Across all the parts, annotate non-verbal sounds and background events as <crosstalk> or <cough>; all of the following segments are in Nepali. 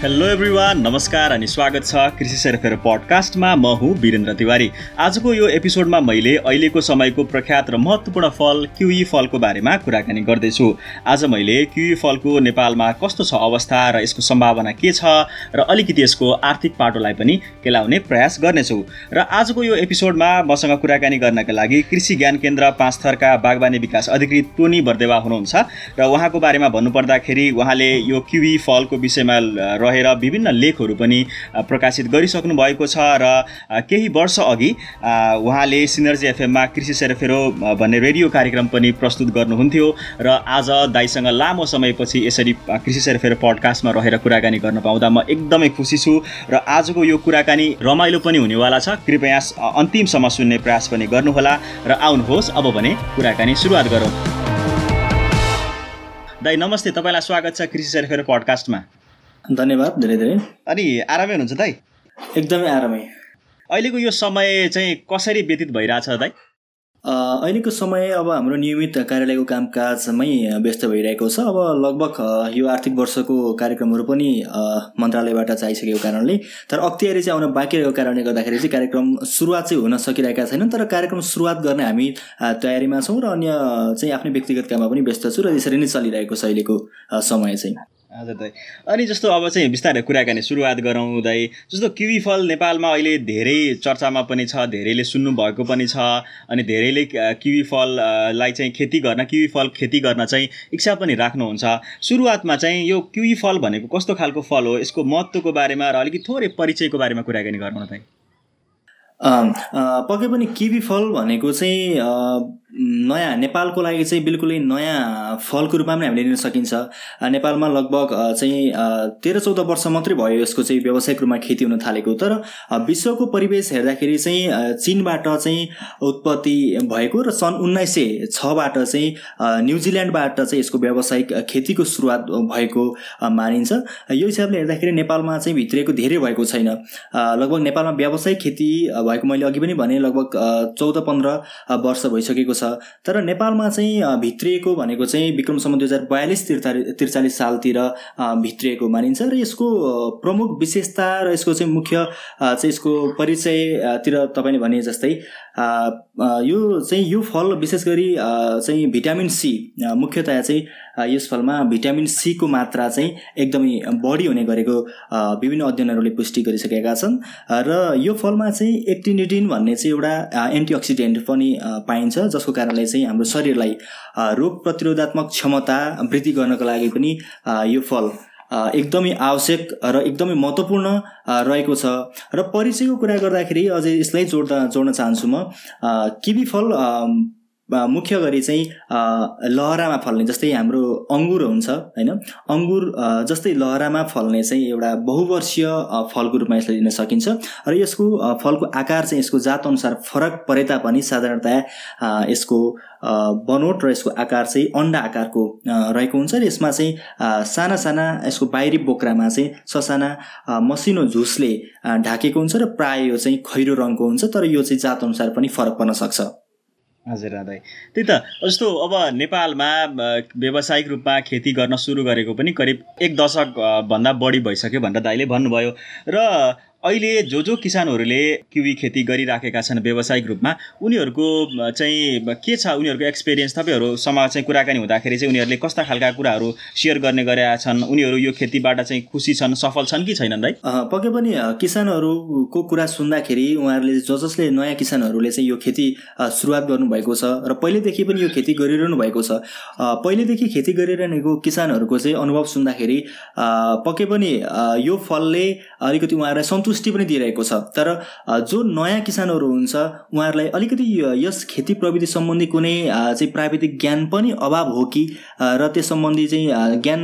हेलो एभ्रिवान नमस्कार अनि स्वागत छ कृषि सेरफेर पडकास्टमा म हुँ वीरेन्द्र तिवारी। आजको यो एपिसोडमा मैले अहिलेको समयको प्रख्यात र महत्त्वपूर्ण फल क्युई फलको बारेमा कुराकानी गर्दैछु। आज मैले क्युई फलको नेपालमा कस्तो छ अवस्था र यसको सम्भावना के छ र अलिकति यसको आर्थिक पाटोलाई पनि केलाउने प्रयास गर्नेछु। र आजको यो एपिसोडमा मसँग कुराकानी गर्नका लागि कृषि ज्ञान केन्द्र पाँचथरका बागवानी विकास अधिकृत टोनी बर्देवा हुनुहुन्छ र उहाँको बारेमा भन्नुपर्दाखेरि उहाँले यो क्युई फलको विषयमा रहेर विभिन्न लेखहरू पनि प्रकाशित गरिसक्नु भएको छ र केही वर्ष अघि उहाँले सिनर्जी एफएममा कृषि सेरफेरो भन्ने रेडियो कार्यक्रम पनि प्रस्तुत गर्नुहुन्थ्यो र आज दाईसँग लामो समयपछि यसरी कृषि सेरफेरो पडकास्टमा रहेर कुराकानी गर्न पाउँदा म एकदमै खुसी छु र आजको यो कुराकानी रमाइलो पनि हुनेवाला छ। कृपया अन्तिमसम्म सुन्ने प्रयास पनि गर्नुहोला र आउनुहोस् अब भने कुराकानी सुरुवात गरौँ। दाई नमस्ते तपाईँलाई स्वागत छ कृषि सेरफेरो पडकास्टमा। धन्यवाद धेरै धेरै। अनि आरामै हुनुहुन्छ दाइ एकदमै आरामै। अहिलेको यो समय चाहिँ कसरी व्यतीत भइरहेछ दाइ अहिलेको समय अब हाम्रो नियमित कार्यालयको कामकाजमै व्यस्त भइरहेको छ। अब लगभग यो आर्थिक वर्षको कार्यक्रमहरू पनि मन्त्रालयबाट चाहिसकेको कारणले तर अख्तियारी चाहिँ आउन बाँकी रहेको कारणले गर्दाखेरि चाहिँ कार्यक्रम सुरुवात चाहिँ हुन सकिरहेका छैनन्। तर कार्यक्रम सुरुवात गर्ने हामी तयारीमा छौँ र अन्य चाहिँ आफ्नै व्यक्तिगत काममा पनि व्यस्त छु र यसरी नै चलिरहेको छ अहिलेको समय चाहिँ। हजुर दाइ। अनि जस्तो अब चाहिँ बिस्तारै कुराकानी सुरुवात गरौँ दाइ। जस्तो किवी फल नेपालमा अहिले धेरै चर्चामा पनि छ धेरैले सुन्नु भएको पनि छ अनि धेरैले किवी फललाई चाहिँ खेती गर्न किवी फल खेती गर्न चाहिँ इच्छा पनि राख्नुहुन्छ। सुरुवातमा चाहिँ यो किवी फल भनेको कस्तो खालको फल हो? यसको महत्त्वको बारेमा र अलिकति थोरै परिचयको बारेमा कुराकानी गरौँ न दाइ। पक्कै पनि किवी फल भनेको चाहिँ नयाँ नेपालको लागि चाहिँ बिल्कुलै नयाँ फलको रूपमा पनि हामीले लिन सकिन्छ। नेपालमा लगभग चाहिँ तेह्र चौध वर्ष मात्रै भयो यसको चाहिँ व्यावसायिक रूपमा खेती हुन थालेको। तर विश्वको परिवेश हेर्दाखेरि चाहिँ चिनबाट चाहिँ उत्पत्ति भएको र सन् उन्नाइस सय छबाट चाहिँ न्युजिल्यान्डबाट चाहिँ यसको व्यावसायिक खेतीको सुरुवात भएको मानिन्छ। यो हिसाबले हेर्दाखेरि नेपालमा चाहिँ भित्रिएको धेरै भएको छैन। लगभग नेपालमा व्यावसायिक खेती भएको मैले अघि पनि भने लगभग चौध पन्ध्र वर्ष भइसकेको छ। तर नेपालमा चाहिँ भित्रिएको भनेको चाहिँ विक्रमसम्म दुई हजार बयालिस त्रिचालिस त्रिचालिस सालतिर भित्रिएको मानिन्छ र यसको प्रमुख विशेषता र यसको चाहिँ मुख्य चाहिँ यसको परिचयतिर तपाईँले भने जस्तै यो चाहिँ यो फल विशेष गरी चाहिँ भिटामिन सी मुख्यतया चाहिँ यस फलमा भिटामिन सीको मात्रा चाहिँ एकदमै बढी हुने गरेको विभिन्न अध्ययनहरूले पुष्टि गरिसकेका छन्। र यो फलमा चाहिँ एक्टिनिटिन भन्ने चाहिँ एउटा एन्टिअक्सिडेन्ट पनि पाइन्छ जसको कारणले चाहिँ हाम्रो शरीरलाई रोग प्रतिरोधात्मक क्षमता वृद्धि गर्नको लागि पनि यो फल एकदमै आवश्यक र एकदमै महत्त्वपूर्ण रहेको छ। र परिचयको कुरा गर्दाखेरि अझै यसलाई जोड्दा जोड्न चाहन्छु म। किबी फल मुख्य गरी चाहिँ लहरामा फल्ने जस्तै हाम्रो अङ्गुर हुन्छ होइन? अङ्गुर जस्तै लहरामा फल्ने चाहिँ एउटा बहुवर्षीय फलको रूपमा यसलाई लिन सकिन्छ। र यसको फलको आकार चाहिँ यसको जात अनुसार फरक परे तापनि साधारणतया यसको बनोट र यसको आकार चाहिँ अन्डा आकारको रहेको हुन्छ। र यसमा चाहिँ साना साना यसको बाहिरी बोक्रामा चाहिँ ससाना मसिनो झुसले ढाकेको हुन्छ र प्राय यो चाहिँ खैरो रङको हुन्छ तर यो चाहिँ जात अनुसार पनि फरक पर्न सक्छ। हजुर दाइ त्यही त जस्तो अब नेपालमा व्यावसायिक रूपमा खेती गर्न सुरु गरेको पनि करिब एक दशक भन्दा बढी भइसक्यो भनेर दाइले भन्नुभयो। र अहिले जो जो किसानहरूले किवी खेती गरिराखेका छन् व्यावसायिक रूपमा उनीहरूको चाहिँ के छ उनीहरूको एक्सपिरियन्स तपाईँहरूसँग चाहिँ कुराकानी हुँदाखेरि चाहिँ उनीहरूले कस्ता खालका कुराहरू सेयर गर्ने गरेका छन्? उनीहरू यो खेतीबाट चाहिँ खुसी छन् सफल छन् कि छैनन् दाइ पक्कै पनि किसानहरूको कुरा सुन्दाखेरि उहाँहरूले ज जसले नयाँ किसानहरूले चाहिँ यो खेती सुरुवात गर्नुभएको छ र पहिलेदेखि पनि यो खेती गरिरहनु भएको छ पहिलेदेखि खेती गरिरहनेको किसानहरूको चाहिँ अनुभव सुन्दाखेरि पक्कै पनि यो फलले अलिकति उहाँहरूलाई सन्तुष्ट सन्तुष्टि पनि दिइरहेको छ। तर जो नयाँ किसानहरू हुन्छ उहाँहरूलाई अलिकति यस खेती प्रविधि सम्बन्धी कुनै चाहिँ प्राविधिक ज्ञान पनि अभाव हो कि र त्यस सम्बन्धी चाहिँ ज्ञान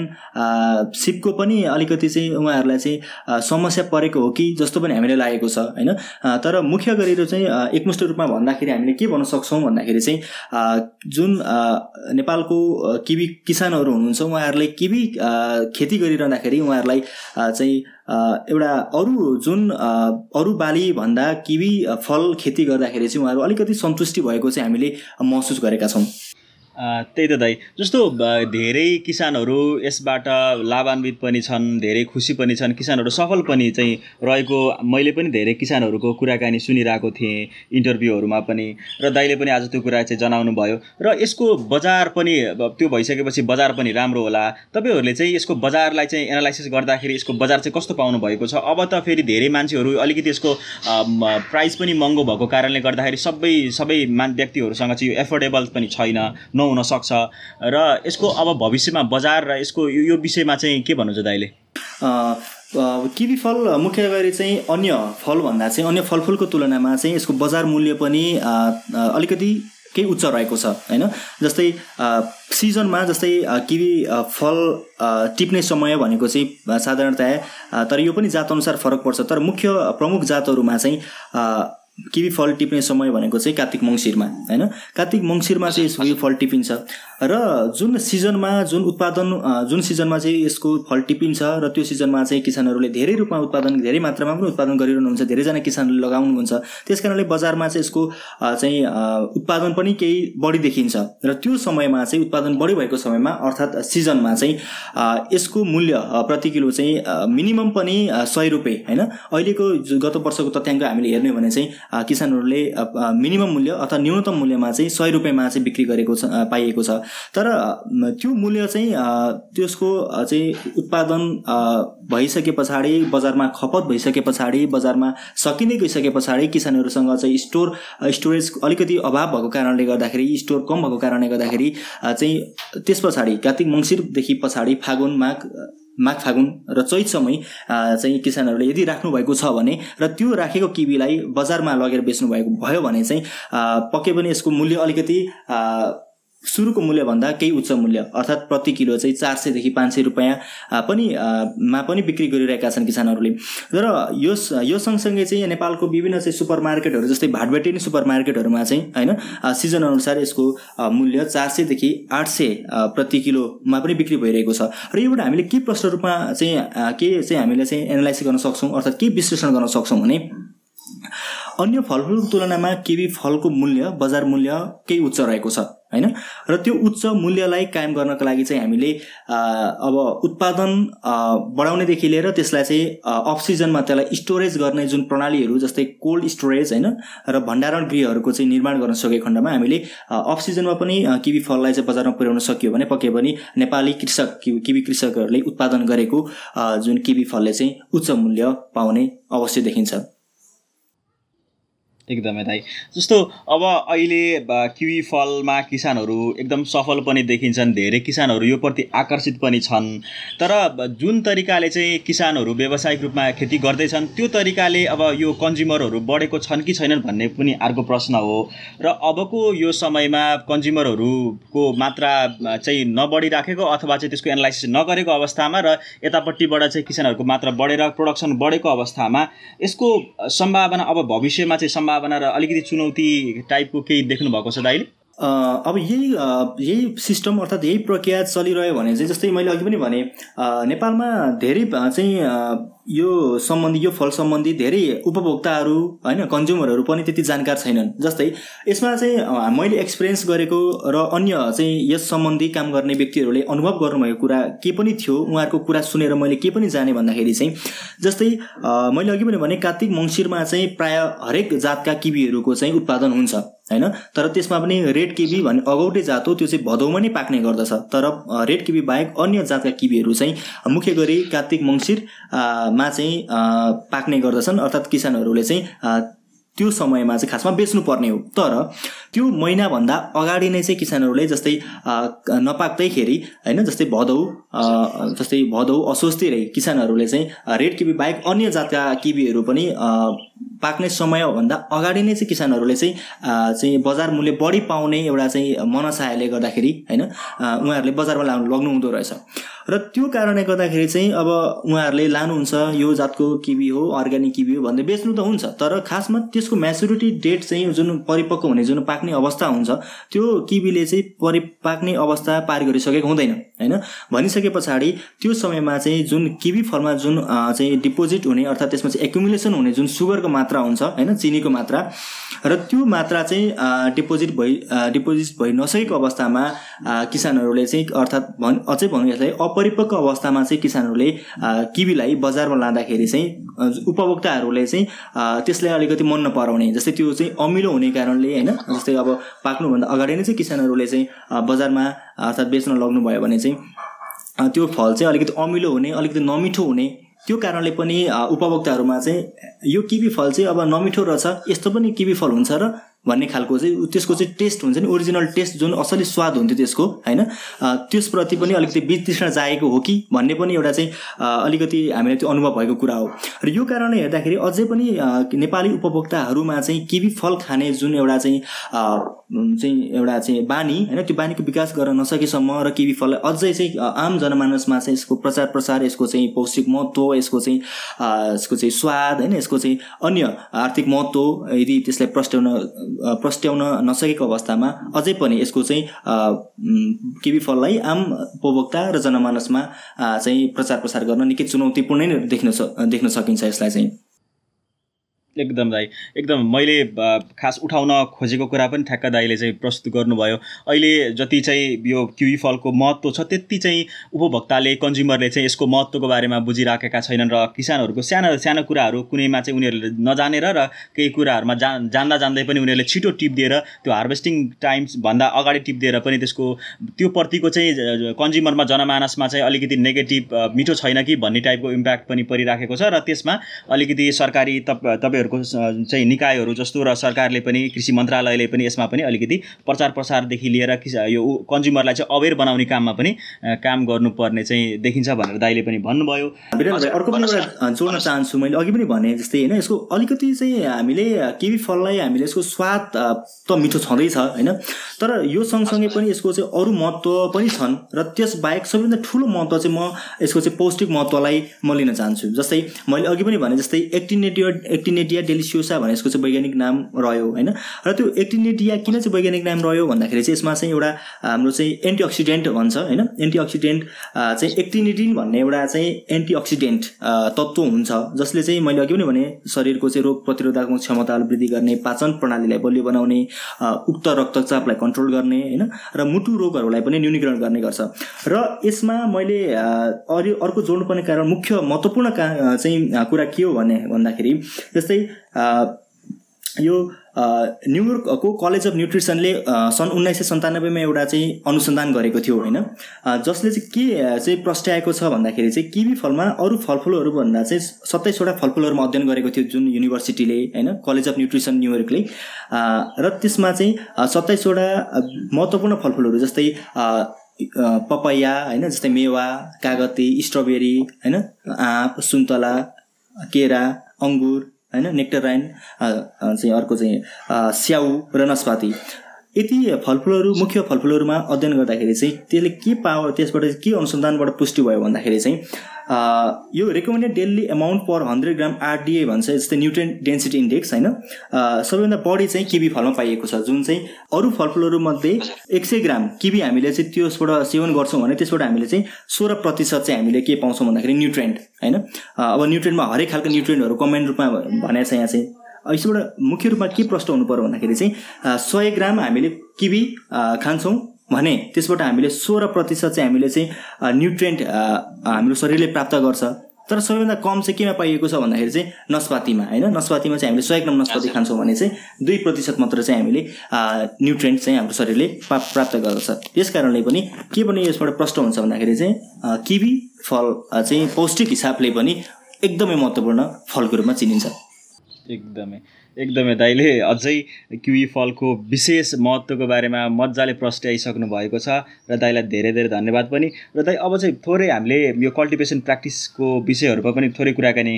सिपको पनि अलिकति चाहिँ उहाँहरूलाई चाहिँ समस्या परेको हो कि जस्तो पनि हामीलाई लागेको छ होइन? तर मुख्य गरेर चाहिँ एकमुष्ट रूपमा भन्दाखेरि हामीले के भन्न सक्छौँ भन्दाखेरि चाहिँ जुन नेपालको किबी किसानहरू हुनुहुन्छ उहाँहरूले किबी खेती गरिरहँदाखेरि उहाँहरूलाई चाहिँ एउटा अरू जुन अरू बाली भन्दा किवी फल खेती गर्दाखेरि चाहिँ उहाँहरू अलिकति सन्तुष्टि भएको चाहिँ हामीले महसुस गरेका छौँ। त्यही त दाइ। जस्तो धेरै किसानहरू यसबाट लाभान्वित पनि छन् धेरै खुसी पनि छन् किसानहरू सफल पनि चाहिँ रहेको मैले पनि धेरै किसानहरूको कुराकानी सुनिरहेको थिएँ इन्टरभ्यूहरूमा पनि। र दाइले पनि आज त्यो कुरा चाहिँ जनाउनु भयो र यसको बजार पनि त्यो भइसकेपछि बजार पनि राम्रो होला। तपाईँहरूले चाहिँ यसको बजारलाई चाहिँ एनालाइसिस गर्दाखेरि यसको बजार चाहिँ कस्तो पाउनु भएको छ? अब त फेरि धेरै मान्छेहरू अलिकति यसको प्राइस पनि महँगो भएको कारणले गर्दाखेरि सबै सबै मान व्यक्तिहरूसँग चाहिँ यो एफोर्डेबल पनि छैन नहुन सक्छ। र यसको अब भविष्यमा बजार र यसको यो विषयमा चाहिँ के भन्नुहुन्छ दाइले किवी फल मुख्य गरी चाहिँ अन्य फलभन्दा चाहिँ अन्य फलफुलको तुलनामा चाहिँ यसको बजार मूल्य पनि अलिकति केही उच्च रहेको छ होइन? जस्तै सिजनमा जस्तै किवी फल टिप्ने समय भनेको चाहिँ साधारणतया तर यो पनि जात अनुसार फरक पर्छ। तर मुख्य प्रमुख जातहरूमा चाहिँ किवी फल टिप्ने समय भनेको चाहिँ कार्तिक मङ्सिरमा होइन? कार्तिक मङ्सिरमा चाहिँ यसको यो फल टिपिन्छ? र जुन सिजनमा जुन उत्पादन जुन सिजनमा चाहिँ यसको फल टिपिन्छ र त्यो सिजनमा चाहिँ किसानहरूले धेरै रूपमा उत्पादन धेरै मात्रामा पनि उत्पादन गरिरहनुहुन्छ धेरैजना किसानहरूले लगाउनुहुन्छ त्यस कारणले बजारमा चाहिँ यसको चाहिँ उत्पादन पनि केही बढी देखिन्छ। र त्यो समयमा चाहिँ उत्पादन बढी भएको समयमा अर्थात् सिजनमा चाहिँ यसको मूल्य प्रति किलो चाहिँ मिनिमम पनि सय रुपियाँ होइन? अहिलेको गत वर्षको तथ्याङ्क हामीले हेर्ने भने चाहिँ किसानहरूले मिनिमम मूल्य अथवा न्यूनतम मूल्यमा चाहिँ सय रुपियाँमा चाहिँ बिक्री गरेको छ पाइएको छ। तर त्यो मूल्य चाहिँ त्यसको चाहिँ उत्पादन भइसके पछाडि बजारमा खपत भइसके पछाडि बजारमा सकिँदै गइसके पछाडि किसानहरूसँग चाहिँ स्टोर स्टोरेज अलिकति अभाव भएको कारणले गर्दाखेरि स्टोर कम भएको कारणले गर्दाखेरि चाहिँ त्यस पछाडि कार्तिक मङ्सिरदेखि पछाडि फागुन माघ माघ फागुन र चैतसम्मै चाहिँ किसानहरूले यदि राख्नुभएको छ भने र त्यो राखेको किबीलाई बजारमा लगेर बेच्नु भएको भयो भने चाहिँ पक्कै पनि यसको मूल्य अलिकति सुरुको मूल्यभन्दा केही उच्च मूल्य अर्थात् प्रति किलो चाहिँ चार सयदेखि पाँच सय रुपियाँ पनि मा पनि बिक्री गरिरहेका छन् किसानहरूले। र यो यो सँगसँगै चाहिँ नेपालको विभिन्न चाहिँ सुपर मार्केटहरू जस्तै भाटबेटेनी सुपर मार्केटहरूमा चाहिँ होइन सिजन अनुसार यसको मूल्य चार सयदेखि आठ सय प्रति किलोमा पनि बिक्री भइरहेको छ। र योबाट हामीले के प्रश्न रूपमा चाहिँ के चाहिँ हामीले चाहिँ एनालाइसिस गर्न सक्छौँ अर्थात् के विश्लेषण गर्न सक्छौँ भने अन्य फलफुलको तुलनामा केबी फलको मूल्य बजार मूल्य केही उच्च रहेको छ। होइन? र त्यो उच्च मूल्यलाई कायम गर्नको लागि चाहिँ हामीले अब उत्पादन बढाउनेदेखि लिएर त्यसलाई चाहिँ अफ सिजनमा त्यसलाई स्टोरेज गर्ने जुन प्रणालीहरू जस्तै कोल्ड स्टोरेज होइन र भण्डारण गृहहरूको चाहिँ निर्माण गर्न सकेको खण्डमा हामीले अफ सिजनमा पनि किवी फललाई चाहिँ बजारमा पुर्याउन सकियो भने पक्कै पनि नेपाली कृषक किवी कृषकहरूले उत्पादन गरेको जुन किवी फलले चाहिँ उच्च मूल्य पाउने अवश्य देखिन्छ। एकदमै दाइ। जस्तो अब अहिले किवी फलमा किसानहरू एकदम सफल पनि देखिन्छन् धेरै किसानहरू यो प्रति आकर्षित पनि छन्। तर जुन तरिकाले चाहिँ किसानहरू व्यावसायिक रूपमा खेती गर्दैछन् त्यो तरिकाले अब यो कन्ज्युमरहरू बढेको छन् कि छैनन् भन्ने पनि अर्को प्रश्न हो। र अबको यो समयमा कन्ज्युमरहरूको मात्रा चाहिँ नबढिराखेको अथवा चाहिँ त्यसको एनालाइसिस नगरेको अवस्थामा र यतापट्टिबाट चाहिँ किसानहरूको मात्रा बढेर प्रोडक्सन बढेको अवस्थामा यसको सम्भावना अब भविष्यमा चाहिँ सम्भावना सम्भावना र अलिकति चुनौती टाइपको केही देख्नु भएको छ दाइले? अब यही यही सिस्टम अर्थात् यही प्रक्रिया चलिरह्यो भने चाहिँ जस्तै मैले अघि पनि भने नेपालमा धेरै चाहिँ यो सम्बन्धी यो फल सम्बन्धी धेरै उपभोक्ताहरू होइन कन्ज्युमरहरू पनि त्यति जानकार छैनन्। जस्तै यसमा चाहिँ मैले एक्सपिरियन्स गरेको र अन्य चाहिँ यस सम्बन्धी काम गर्ने व्यक्तिहरूले अनुभव गर्नुभएको कुरा के पनि थियो उहाँहरूको कुरा सुनेर मैले के पनि जाने भन्दाखेरि चाहिँ जस्तै मैले अघि पनि भने कार्तिक मङ्सिरमा चाहिँ प्राय हरेक जातका किबीहरूको चाहिँ उत्पादन हुन्छ होइन? तर त्यसमा पनि रेड किबी भन्ने अगौटे जात हो त्यो चाहिँ भदौमा नै पाक्ने गर्दछ। तर रेड किबी बाहेक अन्य जातका किबीहरू चाहिँ मुख्य गरी कार्तिक मङ्सिर मा चाहिँ पाक्ने गर्दछन्। अर्थात् किसानहरूले चाहिँ त्यो समयमा चाहिँ खासमा बेच्नुपर्ने हो। तर त्यो महिनाभन्दा अगाडि नै चाहिँ किसानहरूले जस्तै नपाक्दैखेरि होइन जस्तै भदौ जस्तै भदौ असोजतिरै किसानहरूले चाहिँ रेड किबी बाहेक अन्य जातका किबीहरू पनि पाक्ने समयभन्दा अगाडि नै चाहिँ किसानहरूले चाहिँ चाहिँ बजार मूल्य बढी पाउने एउटा चाहिँ मनसायले गर्दाखेरि होइन उहाँहरूले बजारमा लग्नु हुँदो रहेछ। र त्यो कारणले गर्दाखेरि चाहिँ अब उहाँहरूले लानुहुन्छ यो जातको किबी हो अर्ग्यानिक किबी हो भन्दै बेच्नु त हुन्छ तर खासमा त्यसको म्याचुरिटी डेट चाहिँ जुन परिपक्व हुने जुन पाक्ने अवस्था हुन्छ त्यो किबीले चाहिँ परिपाक्ने अवस्था पार गरिसकेको हुँदैन होइन? भनिसके पछाडि त्यो समयमा चाहिँ जुन किबी फलमा जुन चाहिँ डिपोजिट हुने अर्थात् त्यसमा चाहिँ एक्युमुलेसन हुने जुन सुगरको मात्रा हुन्छ होइन? चिनीको मात्रा र त्यो मात्रा चाहिँ डिपोजिट भइ डिपोजिट भइ नसकेको अवस्थामा किसानहरूले चाहिँ अर्थात् भन् अझै भनौँ यसलाई अपरिपक्व अवस्थामा चाहिँ किसानहरूले किबीलाई बजारमा लाँदाखेरि चाहिँ उपभोक्ताहरूले चाहिँ त्यसलाई अलिकति मन नपराउने जस्तै त्यो चाहिँ अमिलो हुने कारणले होइन जस्तै अब पाक्नुभन्दा अगाडि नै चाहिँ किसानहरूले चाहिँ बजारमा अर्थात् बेच्न लग्नुभयो भने चाहिँ त्यो फल चाहिँ अलिकति अमिलो हुने अलिकति नमिठो हुने त्यो कारणले पनि उपभोक्ताहरूमा चाहिँ यो किबी फल चाहिँ अब नमिठो रहेछ यस्तो पनि किबी फल हुन्छ र भन्ने खालको चाहिँ त्यसको चाहिँ टेस्ट हुन्छ नि ओरिजिनल टेस्ट जुन असली स्वाद हुन्थ्यो त्यसको होइन? त्यसप्रति पनि अलिकति वितृष्ण जाएको हो कि भन्ने पनि एउटा चाहिँ अलिकति हामीलाई त्यो अनुभव भएको कुरा हो। र यो कारणले हेर्दाखेरि अझै पनि नेपाली उपभोक्ताहरूमा चाहिँ किबी फल खाने जुन एउटा चाहिँ चाहिँ एउटा चाहिँ बानी होइन त्यो बानीको विकास गर्न नसकेसम्म र किबी फललाई अझै चाहिँ आम जनमानसमा चाहिँ यसको प्रचार प्रसार यसको चाहिँ पौष्टिक महत्त्व यसको चाहिँ यसको चाहिँ स्वाद होइन यसको चाहिँ अन्य आर्थिक महत्त्व यदि त्यसलाई प्रस्ट्याउन प्रस्ट्याउन नसकेको अवस्थामा अझै पनि यसको चाहिँ किबी फललाई आम उपभोक्ता र जनमानसमा चाहिँ प्रचार प्रसार गर्न निकै चुनौतीपूर्ण नै देख्न देख्न सकिन्छ यसलाई चाहिँ। एकदम दाई एकदम मैले खास उठाउन खोजेको कुरा पनि ठ्याक्क दाईले चाहिँ प्रस्तुत गर्नुभयो। अहिले जति चाहिँ यो किवी फलको महत्त्व छ त्यति चाहिँ उपभोक्ताले कन्ज्युमरले चाहिँ यसको महत्त्वको बारेमा बुझिराखेका छैनन् र किसानहरूको सानो सानो कुराहरू कुनैमा चाहिँ उनीहरूले नजानेर र केही कुराहरूमा जा जान्दा जान्दै पनि उनीहरूले छिटो टिप दिएर त्यो हार्भेस्टिङ टाइम्सभन्दा अगाडि टिप दिएर पनि त्यसको त्यो प्रतिको चाहिँ कन्ज्युमरमा जनमानसमा चाहिँ अलिकति नेगेटिभ मिठो छैन कि भन्ने टाइपको इम्प्याक्ट पनि परिराखेको छ र त्यसमा अलिकति सरकारी तप उनीहरूको चाहिँ निकायहरू जस्तो र सरकारले पनि कृषि मन्त्रालयले पनि यसमा पनि अलिकति प्रचार प्रसारदेखि लिएर यो कन्ज्युमरलाई चाहिँ अवेर बनाउने काममा पनि काम गर्नुपर्ने चाहिँ देखिन्छ भनेर दाइले पनि भन्नुभयो। अर्को पनि एउटा जोड्न चाहन्छु मैले अघि पनि भने जस्तै होइन यसको अलिकति चाहिँ हामीले किवी फललाई हामीले यसको स्वाद त मिठो छँदैछ होइन? तर यो सँगसँगै पनि यसको चाहिँ अरू महत्त्व पनि छन् र त्यसबाहेक सबैभन्दा ठुलो महत्त्व चाहिँ म यसको चाहिँ पौष्टिक महत्त्वलाई म लिन चाहन्छु। जस्तै मैले अघि पनि भने जस्तै एक्टिनेटिया एक्टिनेटिया एक्टिनेटिया डेलिसियोसा भने यसको चाहिँ वैज्ञानिक नाम रह्यो होइन? र त्यो एक्टिनेटिया किन चाहिँ वैज्ञानिक नाम रह्यो भन्दाखेरि चाहिँ यसमा चाहिँ एउटा हाम्रो चाहिँ एन्टिअक्सिडेन्ट भन्छ होइन? एन्टिअक्सिडेन्ट चाहिँ एक्टिनेटिन भन्ने एउटा चाहिँ एन्टिअक्सिडेन्ट तत्त्व हुन्छ जसले चाहिँ मैले अघि पनि भने शरीरको चाहिँ रोग प्रतिरोधात्मक क्षमतालाई वृद्धि गर्ने पाचन प्रणालीलाई बलियो बनाउने उक्त रक्तचापलाई कन्ट्रोल गर्ने होइन? र मुटु रोगहरूलाई पनि न्यूनीकरण गर्ने गर्छ। र यसमा मैले अरू अर्को जोड्नुपर्ने कारण मुख्य महत्त्वपूर्ण चाहिँ कुरा के हो भने भन्दाखेरि जस्तै यो न्युयोर्कको कलेज अफ न्युट्रिसनले सन् उन्नाइस सय सन्तानब्बेमा एउटा चाहिँ अनुसन्धान गरेको थियो होइन? जसले चाहिँ के चाहिँ प्रस्ट्याएको छ भन्दाखेरि चाहिँ किवी फलमा अरू फलफुलहरूभन्दा चाहिँ सत्ताइसवटा फलफुलहरूमा अध्ययन गरेको थियो जुन युनिभर्सिटीले होइन? कलेज अफ न्युट्रिसन न्युयोर्कले र त्यसमा चाहिँ सत्ताइसवटा महत्त्वपूर्ण फलफुलहरू जस्तै पपैया होइन? जस्तै मेवा कागती स्ट्रबेरी होइन? आँप सुन्तला केरा अङ्गुर होइन नेक्टराइन चाहिँ अर्को चाहिँ स्याउ र नस्पाती। यति फलफुलहरू मुख्य फलफुलहरूमा अध्ययन गर्दाखेरि चाहिँ त्यसले के पावर त्यसबाट के अनुसन्धानबाट पुष्टि भयो भन्दाखेरि चाहिँ यो recommended daily amount per hundred gram RDA भन्छ जस्तै न्युट्रियन डेन्सिटी इन्डेक्स होइन? सबैभन्दा बढी चाहिँ किबी फलमा पाइएको छ जुन चाहिँ अरू फलफुलहरूमध्ये एक सय ग्राम किबी हामीले चाहिँ त्यसबाट सेवन गर्छौँ भने त्यसबाट हामीले चाहिँ सोह्र प्रतिशत चाहिँ हामीले के पाउँछौँ भन्दाखेरि न्युट्रेन्ट होइन? अब न्युट्रेन्टमा हरेक खालको न्युट्रेन्टहरू कमेन्ट रूपमा भनेको छ यहाँ चाहिँ यसबाट मुख्य रूपमा के प्रश्न हुनु पऱ्यो भन्दाखेरि चाहिँ सय ग्राम हामीले किबी खान्छौँ भने त्यसबाट हामीले सोह्र प्रतिशत चाहिँ हामीले चाहिँ न्युट्रेन्ट हाम्रो शरीरले प्राप्त गर्छ। तर सबैभन्दा कम चाहिँ केमा पाइएको छ भन्दाखेरि चाहिँ नस्पातीमा होइन? नस्पातीमा चाहिँ हामीले सय ग्राम नस्पाती खान्छौँ भने चाहिँ दुई प्रतिशत मात्र चाहिँ हामीले न्युट्रेन्ट चाहिँ हाम्रो शरीरले प्राप्त गर्दछ। त्यस कारणले पनि के पनि यसबाट प्रश्न हुन्छ भन्दाखेरि चाहिँ किवी फल चाहिँ पौष्टिक हिसाबले पनि एकदमै महत्त्वपूर्ण फलको रूपमा चिनिन्छ। एकदमै एकदमै दाइले अझै क्युई फलको विशेष महत्त्वको बारेमा मजाले प्रस्ट्याइसक्नु भएको छ र दाइलाई धेरै धेरै धन्यवाद पनि। र दाइ अब चाहिँ थोरै हामीले यो कल्टिभेसन प्र्याक्टिसको विषयहरूमा पनि थोरै कुराकानी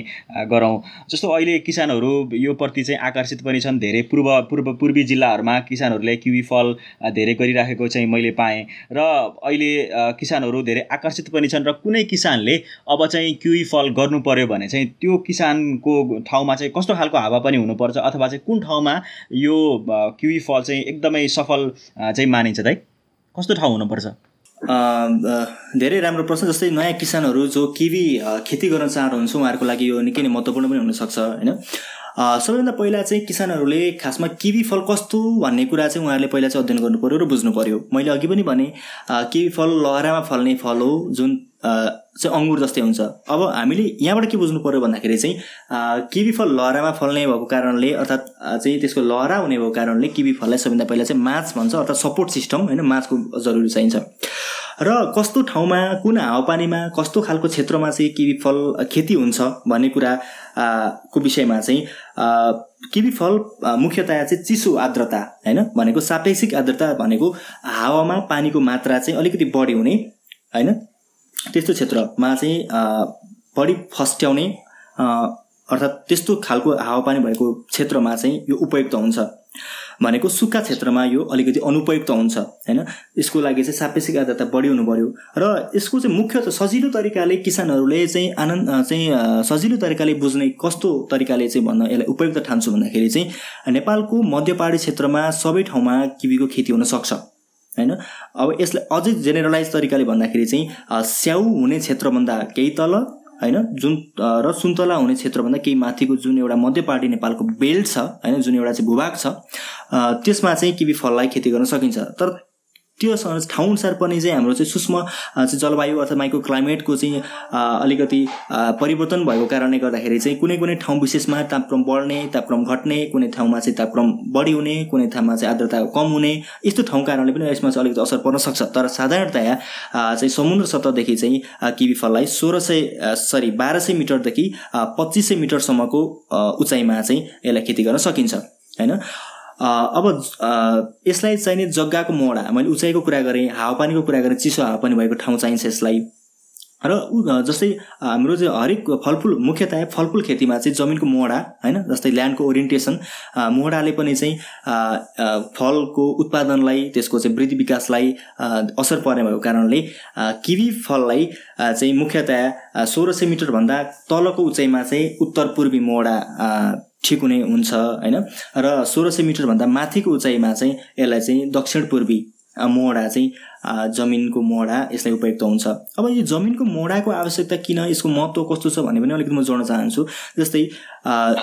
गरौँ। जस्तो अहिले किसानहरू यो प्रति चाहिँ आकर्षित पनि छन् धेरै पूर्व पूर्व पूर्वी जिल्लाहरूमा किसानहरूले क्युई फल धेरै गरिराखेको चाहिँ मैले पाएँ। र अहिले किसानहरू धेरै आकर्षित पनि छन् र कुनै किसानले अब चाहिँ क्युई फल गर्नु पर्यो भने चाहिँ त्यो किसानको ठाउँमा चाहिँ कस्तो खालको हावा पनि हुनुपर्छ अथवा चाहिँ कुन ठाउँमा यो क्युई फल चाहिँ एकदमै सफल चाहिँ मानिन्छ दाइ कस्तो ठाउँ हुनुपर्छ? धेरै राम्रो प्रश्न जस्तै नयाँ किसानहरू जो किवी खेती गर्न चाहनुहुन्छ उहाँहरूको लागि यो निकै नै महत्त्वपूर्ण पनि हुनसक्छ होइन? सबैभन्दा पहिला चाहिँ किसानहरूले खासमा किवी फल कस्तो भन्ने कुरा चाहिँ उहाँहरूले पहिला चाहिँ अध्ययन गर्नु पऱ्यो र बुझ्नु पऱ्यो मैले अघि पनि भने किवी फल लहरामा फल्ने फल हो जुन चाहिँ अङ्गुर जस्तै हुन्छ। अब हामीले यहाँबाट के बुझ्नु पऱ्यो भन्दाखेरि चाहिँ किवी फल लहरामा फल्ने भएको कारणले अर्थात् चाहिँ त्यसको लहरा हुने भएको कारणले किवी फललाई सबैभन्दा पहिला चाहिँ माछ भन्छ अर्थात् सपोर्ट सिस्टम होइन माछको जरुरी चाहिन्छ। र कस्तो ठाउँमा कुन हावापानीमा कस्तो खालको क्षेत्रमा चाहिँ किवी फल खेती हुन्छ भन्ने कुरा को विषयमा चाहिँ किवी फल मुख्यतया चाहिँ चिसो आर्द्रता होइन भनेको सापेक्षिक आर्द्रता भनेको हावामा पानीको मात्रा चाहिँ अलिकति बढी हुने होइन। त्यस्तो क्षेत्रमा चाहिँ बढी फस्ट्याउने अर्थात् त्यस्तो खालको हावापानी भएको क्षेत्रमा चाहिँ यो उपयुक्त हुन्छ। भनेको सुक्खा क्षेत्रमा यो अलिकति अनुपयुक्त हुन्छ होइन? यसको लागि चाहिँ सापेक्षिक आर्द्रता बढी हुनु पऱ्यो र यसको चाहिँ मुख्य सजिलो तरिकाले किसानहरूले चाहिँ आनन्द चाहिँ सजिलो तरिकाले बुझ्ने कस्तो तरिकाले चाहिँ भन्न यसलाई उपयुक्त ठान्छु भन्दाखेरि चाहिँ नेपालको मध्यपहाडी क्षेत्रमा सबै ठाउँमा किबीको खेती हुन सक्छ। होइन? अब यसलाई अझै जेनेरलाइज तरिकाले भन्दाखेरि चाहिँ स्याउ हुने क्षेत्रभन्दा केही तल होइन? जुन र सुन्तला हुने क्षेत्रभन्दा केही माथिको जुन एउटा मध्यपाटी नेपालको बेल्ट छ होइन? जुन एउटा चाहिँ भूभाग छ त्यसमा चाहिँ किबी फललाई खेती गर्न सकिन्छ। तर त्यो ठाउँअनुसार पनि चाहिँ हाम्रो चाहिँ सूक्ष्म चाहिँ जलवायु अथवा माइक्रो क्लाइमेटको चाहिँ अलिकति परिवर्तन भएको कारणले गर्दाखेरि चाहिँ कुनै कुनै ठाउँ विशेषमा तापक्रम बढ्ने तापक्रम घट्ने कुनै ठाउँमा चाहिँ तापक्रम बढी हुने कुनै ठाउँमा चाहिँ आर्द्रता कम हुने यस्तो ठाउँ कारणले पनि यसमा चाहिँ अलिकति असर पर्न सक्छ। तर साधारणतया चाहिँ समुद्र सतहदेखि चाहिँ किबी फललाई सोह्र सय सरी बाह्र सय मिटरदेखि पच्चिस सय मिटरसम्मको उचाइमा चाहिँ यसलाई खेती गर्न सकिन्छ। होइन? अब यसलाई चाहिने जग्गाको मोडा मैले उचाइको कुरा गरेँ हावापानीको कुरा गरेँ चिसो हावापानी भएको ठाउँ चाहिन्छ यसलाई। र जस्तै हाम्रो चाहिँ हरेक फलफुल मुख्यतया फलफुल खेतीमा चाहिँ जमिनको मोडा होइन जस्तै ल्यान्डको ओरिएन्टेसन मोडाले पनि चाहिँ फलको उत्पादनलाई त्यसको चाहिँ वृद्धि विकासलाई असर पर्ने भएको कारणले किवी फललाई चाहिँ मुख्यतया सोह्र सय मिटरभन्दा तलको उचाइमा चाहिँ उत्तर पूर्वी मोडा ठिक हुने हुन्छ होइन? र सोह्र सय मिटरभन्दा माथिको उचाइमा चाहिँ यसलाई चाहिँ दक्षिण पूर्वी मोडा चाहिँ जमिनको मोडा यसलाई उपयुक्त हुन्छ। अब यो जमिनको मोडाको आवश्यकता किन यसको महत्त्व कस्तो छ भने पनि अलिकति म जोड्न चाहन्छु। जस्तै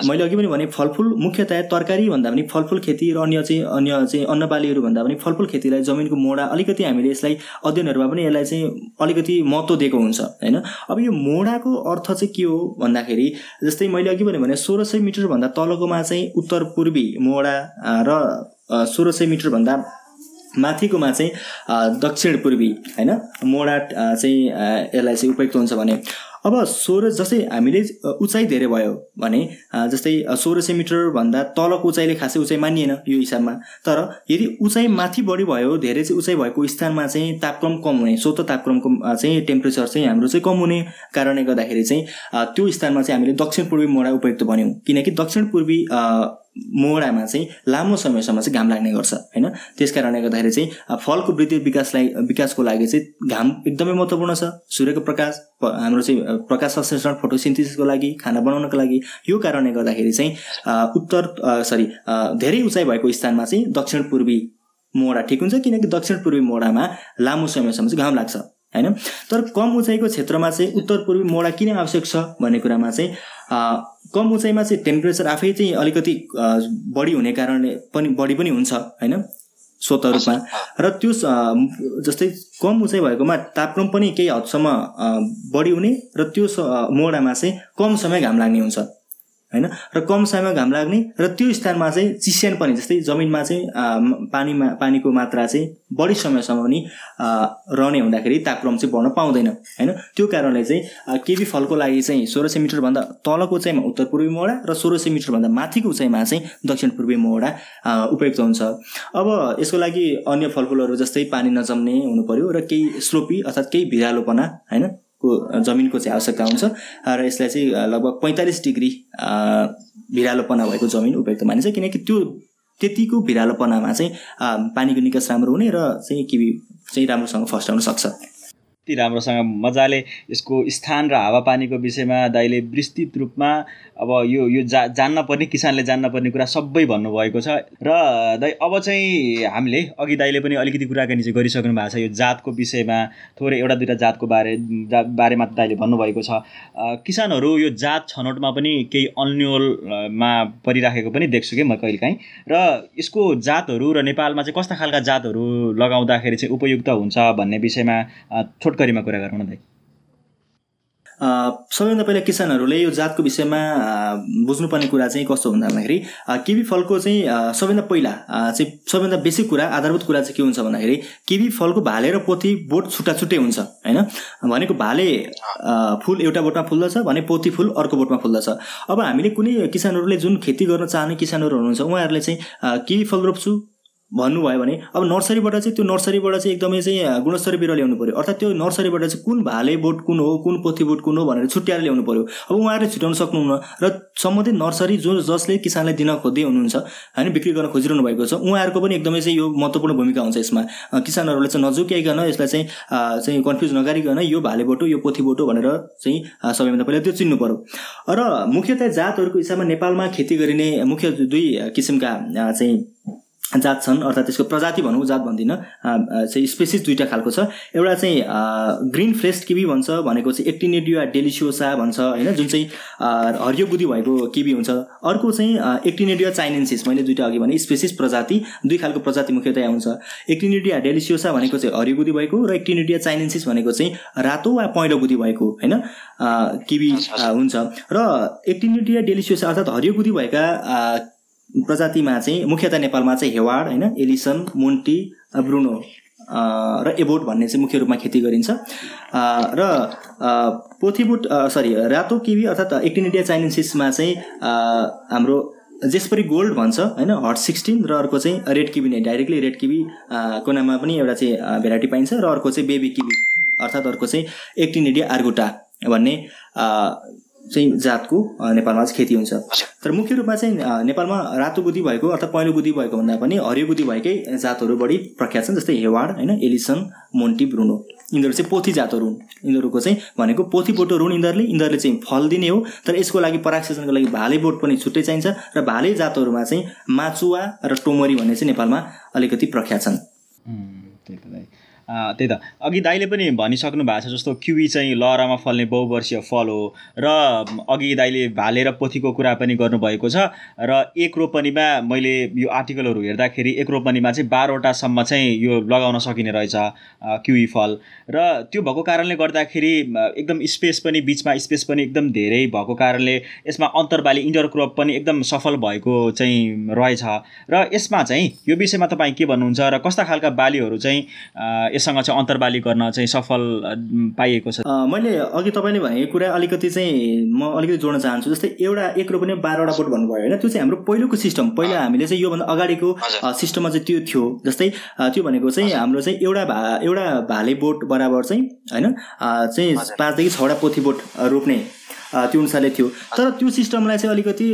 मैले अघि पनि भने फलफुल मुख्यतया तरकारी भन्दा पनि फलफुल खेती र अन्य चाहिँ अन्य चाहिँ अन्नबालीहरू भन्दा पनि फलफुल खेतीलाई जमिनको मोडा अलिकति हामीले यसलाई अध्ययनहरूमा पनि यसलाई चाहिँ अलिकति महत्त्व दिएको हुन्छ होइन? अब यो मोडाको अर्थ चाहिँ के हो भन्दाखेरि जस्तै मैले अघि पनि भने सोह्र सय मिटरभन्दा तलकोमा चाहिँ उत्तर पूर्वी मोडा र सोह्र सय मिटरभन्दा माथिकोमा चाहिँ दक्षिण पूर्वी होइन? मोडा चाहिँ यसलाई चाहिँ उपयुक्त हुन्छ भने। अब सोह्र जस्तै हामीले उचाइ धेरै भयो भने जस्तै सोह्र सय मिटरभन्दा तलको उचाइले खासै उचाइ मानिएन यो हिसाबमा। तर यदि उचाइ माथि बढी भयो धेरै चाहिँ उचाइ भएको स्थानमा चाहिँ तापक्रम कम हुने स्वत तापक्रमको चाहिँ टेम्परेचर चाहिँ हाम्रो चाहिँ कम हुने कारणले गर्दाखेरि चाहिँ त्यो स्थानमा चाहिँ हामीले दक्षिण पूर्वी मोडा उपयुक्त बन्यौँ किनकि दक्षिण पूर्वी मोडामा चाहिँ लामो समयसम्म चाहिँ घाम लाग्ने गर्छ होइन? त्यस कारणले गर्दाखेरि चाहिँ फलको वृद्धि विकासलाई विकासको लागि चाहिँ घाम एकदमै महत्त्वपूर्ण छ। सूर्यको प्रकाश हाम्रो चाहिँ प्रकाश संश्लेषण फोटोसिन्थिसको लागि खाना बनाउनको लागि यो कारणले गर्दाखेरि चाहिँ उत्तर सरी धेरै उचाइ भएको स्थानमा चाहिँ दक्षिण पूर्वी मोडा ठिक हुन्छ? किनकि दक्षिण पूर्वी मोडामा लामो समयसम्म चाहिँ घाम लाग्छ। होइन? तर कम उचाइको क्षेत्रमा चाहिँ उत्तर पूर्वी मोडा किन आवश्यक छ भन्ने कुरामा चाहिँ कम उचाइमा चाहिँ टेम्परेचर आफै चाहिँ अलिकति बढी हुने कारणले पनि बढी पनि हुन्छ होइन? स्वत रूपमा र त्यो जस्तै कम उचाइ भएकोमा तापक्रम पनि केही हदसम्म बढी हुने र त्यो मोडामा चाहिँ कम समय घाम लाग्ने हुन्छ। होइन? र कम समयमा घाम लाग्ने र त्यो स्थानमा चाहिँ चिस्यान पनि जस्तै जमिनमा चाहिँ पानीमा पानीको मात्रा चाहिँ बढी समयसम्म पनि रहने हुँदाखेरि तापक्रम चाहिँ बढ्न पाउँदैन होइन? त्यो कारणले चाहिँ केबी फलको लागि चाहिँ सोह्र सय मिटरभन्दा तलको उचाइमा उत्तर पूर्वी मोडा र सोह्र सय मिटरभन्दा माथिको उचाइमा चाहिँ दक्षिण पूर्वी मोडा उपयुक्त हुन्छ। अब यसको लागि अन्य फलफुलहरू जस्तै पानी नजम्ने हुनु पर्यो र केही स्लोपी अर्थात् केही भिरालोपना होइन? को जमिनको चाहिँ आवश्यकता हुन्छ। र यसलाई चाहिँ लगभग पैँतालिस डिग्री भिरालोपना भएको जमिन उपयुक्त मानिन्छ। किनकि त्यो त्यतिको भिरालोपनामा चाहिँ पानीको निकास राम्रो हुने र चाहिँ किबी चाहिँ राम्रोसँग फस्टाउन सक्छ। यति राम्रोसँग मजाले यसको स्थान र हावापानीको विषयमा दाइले विस्तृत रूपमा अब यो यो जा जान्न पर्ने किसानले जान्न पर्ने कुरा सबै भन्नुभएको छ। र दाइ अब चाहिँ हामीले अघि दाइले पनि अलिकति कुराकानी चाहिँ गरिसक्नु भएको छ। यो जातको विषयमा थोरै एउटा दुइटा जातको बारे जा बारेमा दाइले भन्नुभएको छ। किसानहरू यो जात छनौटमा पनि केही अन्यलमा परिराखेको पनि देख्छु कि म कहिलेकाहीँ। र यसको जातहरू र नेपालमा चाहिँ कस्ता खालका जातहरू लगाउँदाखेरि चाहिँ उपयुक्त हुन्छ भन्ने विषयमा छोट छोटकरीमा कुरा गरौँ न दाइ सबैभन्दा पहिला किसानहरूले यो जातको विषयमा बुझ्नुपर्ने कुरा चाहिँ कस्तो भन्दा भन्दाखेरि किबी फलको चाहिँ सबैभन्दा पहिला चाहिँ सबैभन्दा बेसिक कुरा आधारभूत कुरा चाहिँ के हुन्छ भन्दाखेरि किबी फलको भाले र पोथी बोट छुट्टा छुट्टै हुन्छ होइन? भनेको भाले फुल एउटा बोटमा फुल्दछ भने पोथी फुल अर्को बोटमा फुल्दछ। अब हामीले कुनै किसानहरूले जुन खेती गर्न चाहने किसानहरू हुनुहुन्छ उहाँहरूले चाहिँ किबी फल रोप्छु भन्नुभयो भने अब नर्सरीबाट चाहिँ त्यो नर्सरीबाट चाहिँ एकदमै चाहिँ गुणस्तरीय बिरुवा ल्याउनु पऱ्यो अर्थात् त्यो नर्सरीबाट चाहिँ कुन भाले बोट कुन हो कुन पोथी बोट कुन हो भनेर छुट्याएर ल्याउनु पऱ्यो अब उहाँहरूले छुट्याउन सक्नुहुन्न र सम्बन्धित नर्सरी जो जसले किसानलाई दिन खोज्दै हुनुहुन्छ होइन बिक्री गर्न खोजिरहनु भएको छ उहाँहरूको पनि एकदमै चाहिँ यो महत्त्वपूर्ण भूमिका हुन्छ यसमा। किसानहरूले चाहिँ नजुक्याइकन यसलाई चाहिँ चाहिँ कन्फ्युज नगरिकन यो भाले बोटो यो पोथी बोटो भनेर चाहिँ सबैभन्दा पहिला त्यो चिन्नु पऱ्यो र मुख्यतया जातहरूको हिसाबमा नेपालमा खेती गरिने मुख्य दुई किसिमका चाहिँ जात छन् अर्थात् त्यसको प्रजाति भनौँ जात भन्दिनँ। चाहिँ स्पेसिस दुईवटा खालको छ। एउटा चाहिँ ग्रिन फ्रेस्ट किबी भन्छ भनेको चाहिँ एक्टिनेडिया डेलिसियोसा भन्छ होइन जुन चाहिँ हरियो बुद्धि भएको किबी हुन्छ। अर्को चाहिँ एक्टिनेडिया चाइनेन्सिस मैले दुइटा अघि भने स्पेसिस प्रजाति दुई खालको प्रजाति मुख्यतया हुन्छ। एक्टिनेडिया डेलिसियोसा भनेको चाहिँ हरियो बुद्धि भएको र एक्टिनेडिया चाइनेन्सिस भनेको चाहिँ रातो वा पहेँलो बुद्धि भएको होइन किबी हुन्छ। र एक्टिनेडिया डेलिसियोसा अर्थात् हरियो बुद्धि भएका प्रजातिमा चाहिँ मुख्यतः नेपालमा चाहिँ हेवाड होइन एलिसन मोन्टी ब्रुनो र एबोट भन्ने चाहिँ मुख्य रूपमा खेती गरिन्छ। र पोथीबुट सरी रातो किवी अर्थात् एक्टिनिडिया चाइनेसिसमा चाहिँ हाम्रो जेसपरी गोल्ड भन्छ होइन हट सिक्सटिन र अर्को चाहिँ रेड किबी नै डाइरेक्टली रेड किबी को नाममा पनि एउटा चाहिँ भेराइटी पाइन्छ र अर्को चाहिँ बेबी किबी अर्थात् अर्को चाहिँ एक्टिनिडिया आर्गोटा भन्ने चाहिँ जातको नेपालमा चाहिँ खेती हुन्छ। तर मुख्य रूपमा चाहिँ नेपालमा रातो बुद्धि भएको अर्थात् पहेँलो बुद्धि भएको भन्दा पनि हरियो बुद्धि भएकै जातहरू बढी प्रख्यात छन् जस्तै हेवाड होइन एलिसन मोन्टी ब्रुनो। यिनीहरू चाहिँ पोथी जातहरू हुन्। यिनीहरूको चाहिँ भनेको पोथी बोटो हुन् यिनीहरूले। यिनीहरूले चाहिँ फल दिने हो। तर यसको लागि पराग लागि भाले बोट पनि छुट्टै चाहिन्छ र भाले जातहरूमा चाहिँ माचुवा र टोमरी भन्ने चाहिँ नेपालमा अलिकति प्रख्यात छन्। त्यही त। अघि दाइले पनि भनिसक्नु भएको छ जस्तो क्युवी चाहिँ लहरामा फल्ने बहुवर्षीय फल हो र अघि दाइले भाले र पोथीको कुरा पनि गर्नुभएको छ र एक रोपनीमा मैले यो आर्टिकलहरू हेर्दाखेरि एक रोपनीमा चाहिँ बाह्रवटासम्म चाहिँ यो लगाउन सकिने रहेछ क्युवी फल। र त्यो भएको कारणले गर्दाखेरि एकदम स्पेस पनि बिचमा स्पेस पनि एकदम धेरै भएको कारणले यसमा अन्तर्बाली इन्डोर क्रप पनि एकदम सफल भएको चाहिँ रहेछ। र यसमा चाहिँ यो विषयमा तपाईँ के भन्नुहुन्छ र कस्ता खालका बालीहरू चाहिँ यससँग चाहिँ अन्तर्बाली गर्न चाहिँ सफल पाइएको छ। मैले अघि तपाईँले भनेको कुरा अलिकति चाहिँ म अलिकति जोड्न चाहन्छु जस्तै एउटा एक रोपनी बाह्रवटा बोट भन्नुभयो होइन त्यो चाहिँ हाम्रो पहिलोको सिस्टम। पहिला हामीले चाहिँ योभन्दा अगाडिको सिस्टममा चाहिँ त्यो थियो। जस्तै त्यो भनेको चाहिँ हाम्रो चाहिँ एउटा भा एउटा भाले बोट बराबर चाहिँ होइन चाहिँ पाँचदेखि छवटा पोथी बोट रोप्ने त्यो अनुसारले थियो। तर त्यो सिस्टमलाई चाहिँ अलिकति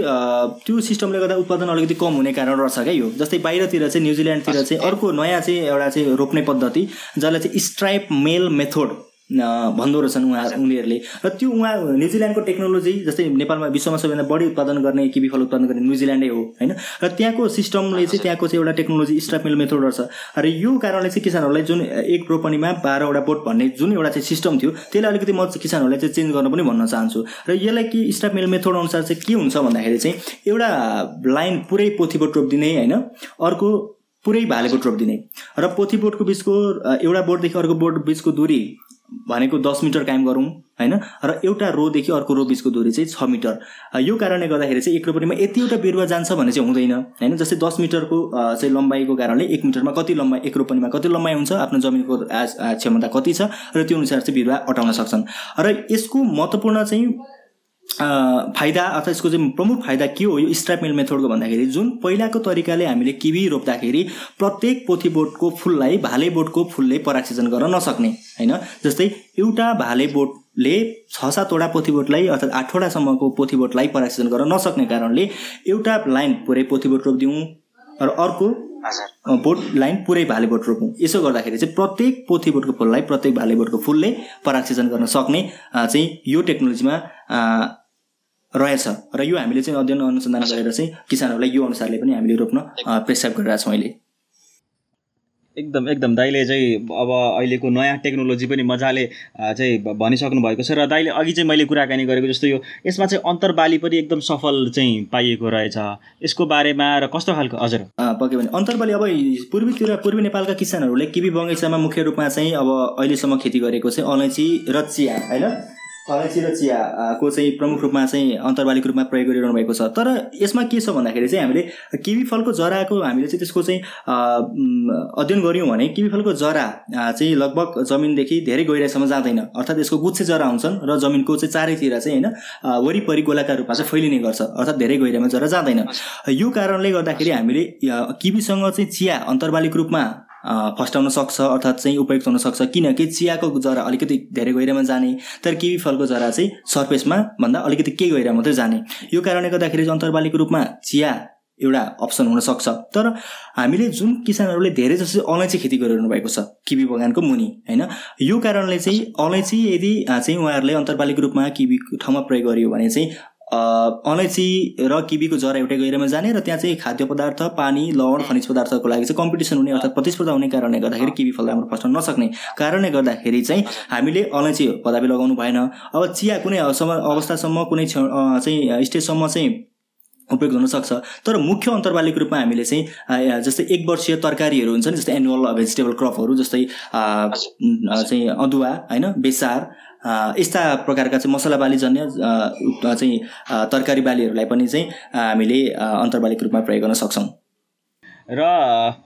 त्यो सिस्टमले गर्दा उत्पादन अलिकति कम हुने कारण रहेछ क्या यो। जस्तै बाहिरतिर चाहिँ न्युजिल्यान्डतिर चाहिँ अर्को नयाँ चाहिँ एउटा चाहिँ रोप्ने पद्धति जसलाई चाहिँ स्ट्राइप मेल मेथोड भन्दो रहेछन् उहाँ उनीहरूले। र त्यो उहाँ न्युजिल्यान्डको टेक्नोलोजी जस्तै नेपालमा विश्वमा सबैभन्दा बढी उत्पादन गर्ने किबी फल उत्पादन गर्ने न्युजिल्यान्डै हो होइन? र त्यहाँको सिस्टमले चाहिँ त्यहाँको चाहिँ एउटा टेक्नोलोजी स्ट्रापमेल मेथड रहेछ र यो कारणले चाहिँ किसानहरूलाई जुन एक रोपनीमा बाह्रवटा बोट भन्ने जुन एउटा चाहिँ सिस्टम थियो त्यसलाई अलिकति म किसानहरूलाई चाहिँ चेन्ज गर्न पनि भन्न चाहन्छु। र यसलाई के स्ट्रापमेल मेथड अनुसार चाहिँ के हुन्छ भन्दाखेरि चाहिँ एउटा लाइन पुरै पोथीबोट रोपिदिने होइन? अर्को पुरै भाले बोट रोपिदिने र पोथी बोटको बिचको एउटा बोटदेखि अर्को बोट बिचको दूरी भनेको दस मिटर कायम गरौँ होइन? र एउटा रोदेखि अर्को रो बिचको दूरी चाहिँ छ मिटर। यो कारणले गर्दाखेरि चाहिँ एक रोपनीमा यति एउटा बिरुवा जान्छ भन्ने चाहिँ हुँदैन होइन? जस्तै दस मिटरको चाहिँ लम्बाइको कारणले एक मिटरमा कति लम्बाइ एक रोपनीमा कति लम्बाइ हुन्छ आफ्नो जमिनको क्षमता कति छ र त्यो अनुसार चाहिँ बिरुवा अटाउन सक्छन्। र यसको महत्त्वपूर्ण चाहिँ फाइदा अथवा यसको चाहिँ प्रमुख फाइदा के हो यो स्ट्राइप मिल मेथडको भन्दाखेरि जुन पहिलाको तरिकाले हामीले किबी रोप्दाखेरि प्रत्येक पोथी बोटको फुललाई भाले बोटको फुलले पराक्सिजन गर्न नसक्ने होइन? जस्तै एउटा भाले बोटले छ सातवटा पोथीबोटलाई अर्थात् आठवटासम्मको पोथीबोटलाई पराक्सिजन गर्न नसक्ने कारणले एउटा लाइन पुरै पोथीबोट रोपिदिउँ र अर्को बोट लाइन पुरै भाले बोट रोपौँ। यसो गर्दाखेरि चाहिँ प्रत्येक पोथी बोटको फुललाई प्रत्येक भाले बोटको फुलले पराक्सिजन गर्न सक्ने चाहिँ यो टेक्नोलोजीमा रहेछ। र यो हामीले चाहिँ अध्ययन अनुसन्धान गरेर चाहिँ किसानहरूलाई यो अनुसारले पनि हामीले रोप्न प्रेसाब गरिरहेको छौँ अहिले। एकदम एकदम। दाइले चाहिँ अब अहिलेको नयाँ टेक्नोलोजी पनि मजाले चाहिँ भनिसक्नु भएको छ। र दाइले अघि चाहिँ मैले कुराकानी गरेको जस्तो यो यसमा चाहिँ अन्तरबाली पनि एकदम सफल चाहिँ पाइएको रहेछ। यसको बारेमा र कस्तो खालको हजुर? पक्कै भने अन्तरबाली अब पूर्वीतिर पूर्वी नेपालका किसानहरूले किबी बगैँचामा मुख्य रूपमा चाहिँ अब अहिलेसम्म खेती गरेको चाहिँ अलैँची र चिया होइन? अलैँची र चियाको चाहिँ प्रमुख रूपमा चाहिँ अन्तर्वालिक रूपमा प्रयोग गरिरहनु भएको छ। तर यसमा के छ भन्दाखेरि चाहिँ हामीले किवी फलको जराको हामीले चाहिँ त्यसको चाहिँ अध्ययन गऱ्यौँ भने किवी फलको जरा चाहिँ लगभग जमिनदेखि धेरै गहिराइसम्म जाँदैन। अर्थात् यसको गुच्छे जरा हुन्छन् र जमिनको चाहिँ चारैतिर चाहिँ होइन वरिपरि गोलाकार रूपमा चाहिँ फैलिने गर्छ। अर्थात् धेरै गहिराइमा जरा जाँदैन। यो कारणले गर्दाखेरि हामीले किवीसँग चाहिँ चिया अन्तर्वालिक रूपमा फस्टाउन सक्छ अर्थात् चाहिँ उपयुक्त हुन सक्छ। किनकि चियाको जरा अलिकति धेरै गहिरामा जाने तर किवी फलको जरा चाहिँ सर्फेसमा भन्दा अलिकति केही गहिरा मात्रै जाने। यो कारणले गर्दाखेरि अन्तर्बालीको रूपमा चिया एउटा अप्सन हुनसक्छ तर हामीले जुन किसानहरूले धेरै जस्तो अलैँची खेती गरिरहनु भएको छ किबी बगानको मुनि होइन? यो कारणले चाहिँ अलैँची यदि चाहिँ उहाँहरूले अन्तर्बालीको रूपमा किबी ठाउँमा प्रयोग गरियो भने चाहिँ अलैँची र किबीको जरा एउटै गहिरामा जाने र त्यहाँ चाहिँ खाद्य पदार्थ पानी लवण खनिज पदार्थको लागि चाहिँ कम्पिटिसन हुने अर्थात् प्रतिस्पर्धा हुने कारणले गर्दाखेरि किबी फल राम्रो फस्टाउन नसक्ने कारणले गर्दाखेरि चाहिँ हामीले अलैँची पदापि लगाउनु भएन। अब चिया कुनै अवस्थासम्म कुनै चाहिँ स्टेजसम्म चाहिँ उपयोग हुनसक्छ तर मुख्य अन्तर्वालिक रूपमा हामीले चाहिँ जस्तै एक वर्षीय तरकारीहरू हुन्छ नि जस्तै एनुअल भेजिटेबल क्रपहरू जस्तै चाहिँ अदुवा होइन बेसार यस्ता प्रकारका चाहिँ मसला बालीजन्य चाहिँ तरकारी बालीहरूलाई पनि चाहिँ हामीले अन्तर्वालिक रूपमा प्रयोग गर्न सक्छौँ। र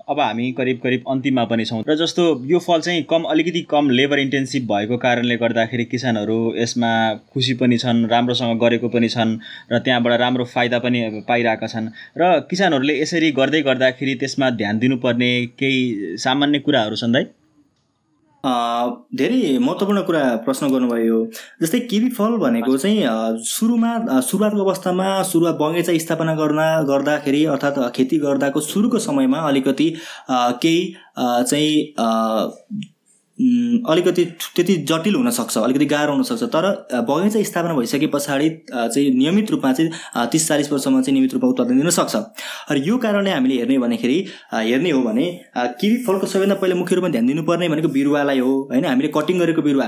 अब हामी करिब करिब अन्तिममा पनि छौँ। र जस्तो यो फल चाहिँ कम अलिकति कम लेबर इन्टेन्सिभ भएको कारणले गर्दाखेरि किसानहरू यसमा खुसी पनि छन् राम्रोसँग गरेको पनि छन् र त्यहाँबाट राम्रो फाइदा पनि पाइरहेका छन्। र किसानहरूले यसरी गर्दै गर्दाखेरि त्यसमा ध्यान दिनुपर्ने केही सामान्य कुराहरू छन् दाइ? धेरै महत्त्वपूर्ण कुरा प्रश्न गर्नुभयो। जस्तै किवी फल भनेको चाहिँ सुरुमा सुरुवातको अवस्थामा सुरुवात बगैँचा स्थापना गर्न गर्दाखेरि अर्थात् खेती गर्दाको सुरुको समयमा अलिकति केही चाहिँ अलिकति त्यति जटिल हुनसक्छ अलिकति गाह्रो हुनसक्छ। तर बगैँचा स्थापना भइसके पछाडि चाहिँ नियमित रूपमा चाहिँ तिस चालिस वर्षमा चाहिँ नियमित रूपमा उत्पादन दिन सक्छ। र यो कारणले हामीले हेर्ने भन्दाखेरि हेर्ने हो भने किवी फलको सबैभन्दा पहिला मुख्य रूपमा ध्यान दिनुपर्ने भनेको बिरुवालाई हो होइन? हामीले कटिङ गरेको बिरुवा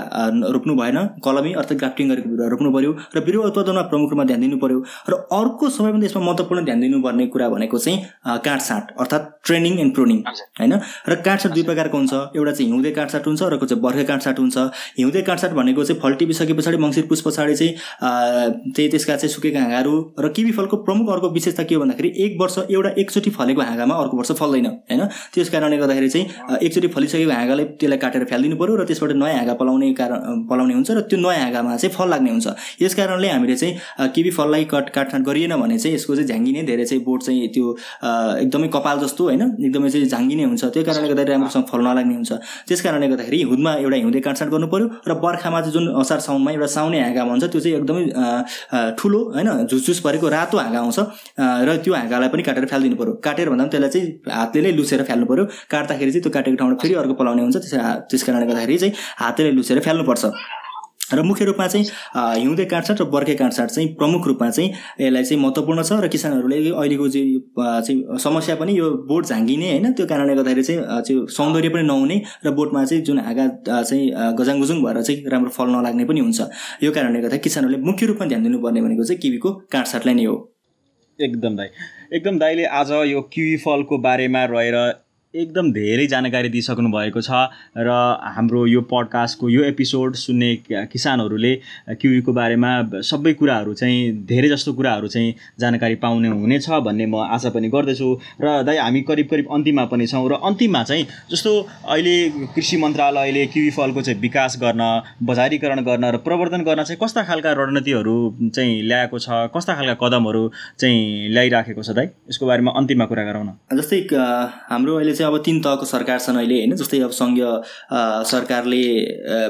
रोप्नु भएन कलमी अर्थात् ग्राफ्टिङ गरेको बिरुवा रोप्नु पऱ्यो र बिरुवा उत्पादनमा प्रमुख रूपमा ध्यान दिनु पऱ्यो र अर्को सबैभन्दा यसमा महत्त्वपूर्ण ध्यान दिनुपर्ने कुरा भनेको चाहिँ काटसाट अर्थात् ट्रेनिङ एन्ड प्रुनिङ होइन? र काटसाट दुई प्रकारको हुन्छ एउटा चाहिँ हिउँदे काटसाट हुन्छ हुन्छ अर्को चाहिँ बर्खे काटसाट हुन्छ। हिउँदे काटसाट भनेको चाहिँ फल टिपिसके पछाडि मङ्सिर पुस पछाडि चाहिँ त्यही त्यसका चाहिँ सुकेका हाँगाहरू र किवी फलको प्रमुख अर्को विशेषता के हो भन्दाखेरि एक वर्ष एउटा एकचोटि फलेको हाँगामा अर्को वर्ष फल्दैन होइन? त्यस कारणले गर्दाखेरि चाहिँ एकचोटि फलिसकेको हाँगालाई त्यसलाई काटेर फ्यालिदिनु पऱ्यो र त्यसबाट नयाँ हाँगा पलाउने कारण पलाउने हुन्छ र त्यो नयाँ हाँगामा चाहिँ फल लाग्ने हुन्छ। यस कारणले हामीले चाहिँ किवी फललाई कट काटछाट गरिएन भने चाहिँ यसको चाहिँ झ्याङ्गिने धेरै चाहिँ बोट चाहिँ त्यो एकदमै कपाल जस्तो होइन? एकदमै चाहिँ झाङ्गिने हुन्छ। त्यो कारणले गर्दाखेरि राम्रोसँग फल नलाग्ने हुन्छ। त्यस कारणले गर्दाखेरि फेरि हिउँदमा एउटा हिउँदे काटसाट गर्नु पऱ्यो र बर्खामा चाहिँ जुन असार साउनमा एउटा साउने हाँगामा हुन्छ त्यो चाहिँ एकदमै ठुलो होइन झुसझुस परेको रातो हाँगा आउँछ र त्यो हाँगालाई पनि काटेर फालिदिनु पऱ्यो काटेर भन्दा पनि त्यसलाई चाहिँ हातले नै लुसेर फाल्नु पऱ्यो काट्दाखेरि चाहिँ त्यो काटेको ठाउँबाट फेरि अर्को पलाउने हुन्छ त्यस त्यस कारणले गर्दाखेरि चाहिँ हातले लुसेर फाल्नुपर्छ र मुख्य रूपमा चाहिँ हिउँदे काटसाट र बर्खे काटसाट चाहिँ प्रमुख रूपमा चाहिँ यसलाई चाहिँ महत्त्वपूर्ण छ र किसानहरूले अहिलेको चाहिँ समस्या पनि यो बोट झाँगिने होइन त्यो कारणले गर्दाखेरि चाहिँ सौन्दर्य पनि नहुने र बोटमा चाहिँ जुन हाँगा चाहिँ गजाङगुजुङ भएर चाहिँ राम्रो फल नलाग्ने पनि हुन्छ। यो कारणले गर्दा किसानहरूले मुख्य रूपमा ध्यान दिनुपर्ने भनेको चाहिँ किवीको काटसाटलाई नै हो। एकदम दाई। एकदम दाईले आज यो किवी फलको बारेमा रहेर एकदम धेरै जानकारी दिइसक्नु भएको छ र हाम्रो यो पडकास्टको यो एपिसोड सुन्ने किसानहरूले क्युईको बारेमा सबै कुराहरू चाहिँ धेरै जस्तो कुराहरू चाहिँ जानकारी पाउने हुनेछ भन्ने म आशा पनि गर्दछु। र दाइ हामी करिब करिब अन्तिममा पनि छौँ र अन्तिममा चाहिँ जस्तो अहिले कृषि मन्त्रालयले किवी फलको चाहिँ विकास गर्न बजारीकरण गर्न र प्रवर्धन गर्न चाहिँ कस्ता खालका रणनीतिहरू चाहिँ ल्याएको छ कस्ता खालका कदमहरू चाहिँ ल्याइराखेको छ दाइ? यसको बारेमा अन्तिममा कुरा गरौँ न। जस्तै हाम्रो अहिले चाहिँ अब तिन तहको सरकार छन् अहिले होइन? जस्तै अब सङ्घीय सरकारले